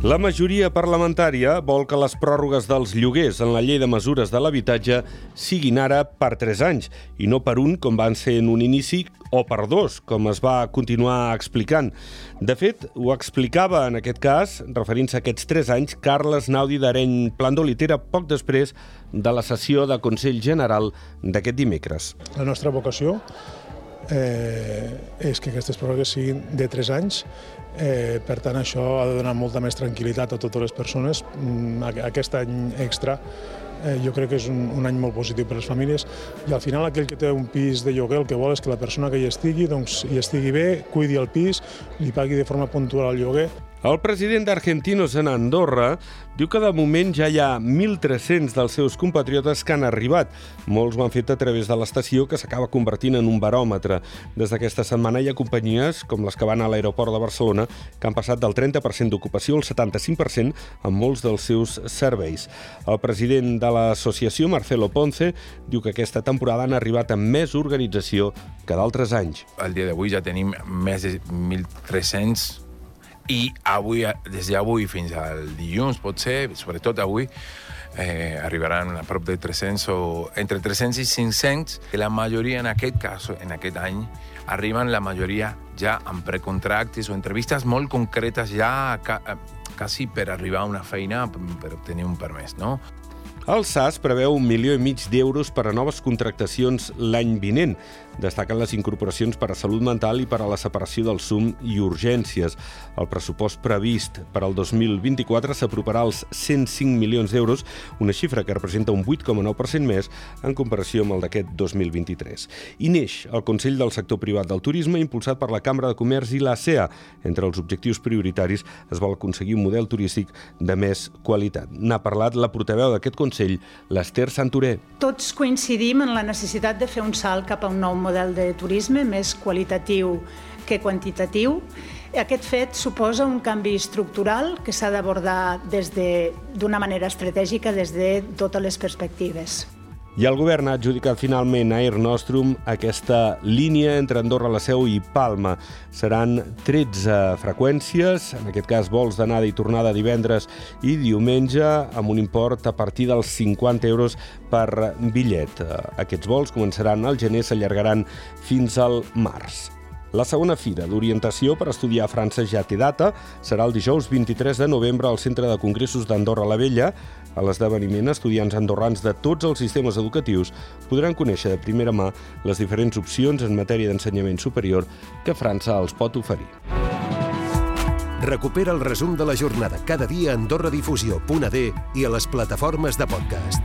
La majoria parlamentària vol que les pròrrogues dels lloguers en la llei de mesures de l'habitatge siguin ara per 3 anys i no per un, com van ser en un inici, o per dos, com es va continuar explicant. De fet, ho explicava en aquest cas, referint-se a aquests 3 anys, Carles Naudi d'Areny Plandolitera poc després de la sessió de Consell General d'aquest dimecres. La nostra vocació eh, és que aquestes pròrrogues siguin de 3 anys. Eh, per tant, això ha de donar molta més tranquil·litat a totes les persones. Mm, aquest any extra eh, jo crec que és un, un any molt positiu per a les famílies. I al final aquell que té un pis de lloguer el que vol és que la persona que hi estigui doncs, hi estigui bé, cuidi el pis, li pagui de forma puntual el lloguer el president d'Argentinos en Andorra diu que de moment ja hi ha 1.300 dels seus compatriotes que han arribat. Molts ho han fet a través de l'estació que s'acaba convertint en un baròmetre. Des d'aquesta setmana hi ha companyies, com les que van a l'aeroport de Barcelona, que han passat del 30% d'ocupació al 75% en molts dels seus serveis. El president de l'associació, Marcelo Ponce, diu que aquesta temporada han arribat amb més organització que d'altres anys. Al dia d'avui ja tenim més de 1.300 i avui, des d'avui fins al dilluns, potser, sobretot avui, eh, arribaran a prop de 300 o entre 300 i 500, que la majoria en aquest cas, en aquest any, arriben la majoria ja amb precontractes o entrevistes molt concretes ja quasi per arribar a una feina per obtenir un permès, no? El SAS preveu un milió i mig d'euros per a noves contractacions l'any vinent. Destaquen les incorporacions per a salut mental i per a la separació del SUM i urgències. El pressupost previst per al 2024 s'aproparà als 105 milions d'euros, una xifra que representa un 8,9% més en comparació amb el d'aquest 2023. I neix el Consell del Sector Privat del Turisme, impulsat per la Cambra de Comerç i la CEA. Entre els objectius prioritaris es vol aconseguir un model turístic de més qualitat. N'ha parlat la portaveu d'aquest Consell Consell, l'Ester Santoré. Tots coincidim en la necessitat de fer un salt cap a un nou model de turisme més qualitatiu que quantitatiu. Aquest fet suposa un canvi estructural que s'ha d'abordar d'una de, manera estratègica des de totes les perspectives. I el govern ha adjudicat finalment a Air Nostrum aquesta línia entre Andorra, la Seu i Palma. Seran 13 freqüències, en aquest cas vols d'anada i tornada divendres i diumenge, amb un import a partir dels 50 euros per bitllet. Aquests vols començaran al gener, s'allargaran fins al març. La segona fira d'orientació per estudiar a França ja té data. Serà el dijous 23 de novembre al Centre de Congressos d'Andorra la Vella. A l'esdeveniment, estudiants andorrans de tots els sistemes educatius podran conèixer de primera mà les diferents opcions en matèria d'ensenyament superior que França els pot oferir. Recupera el resum de la jornada cada dia a AndorraDifusió.d i a les plataformes de podcast.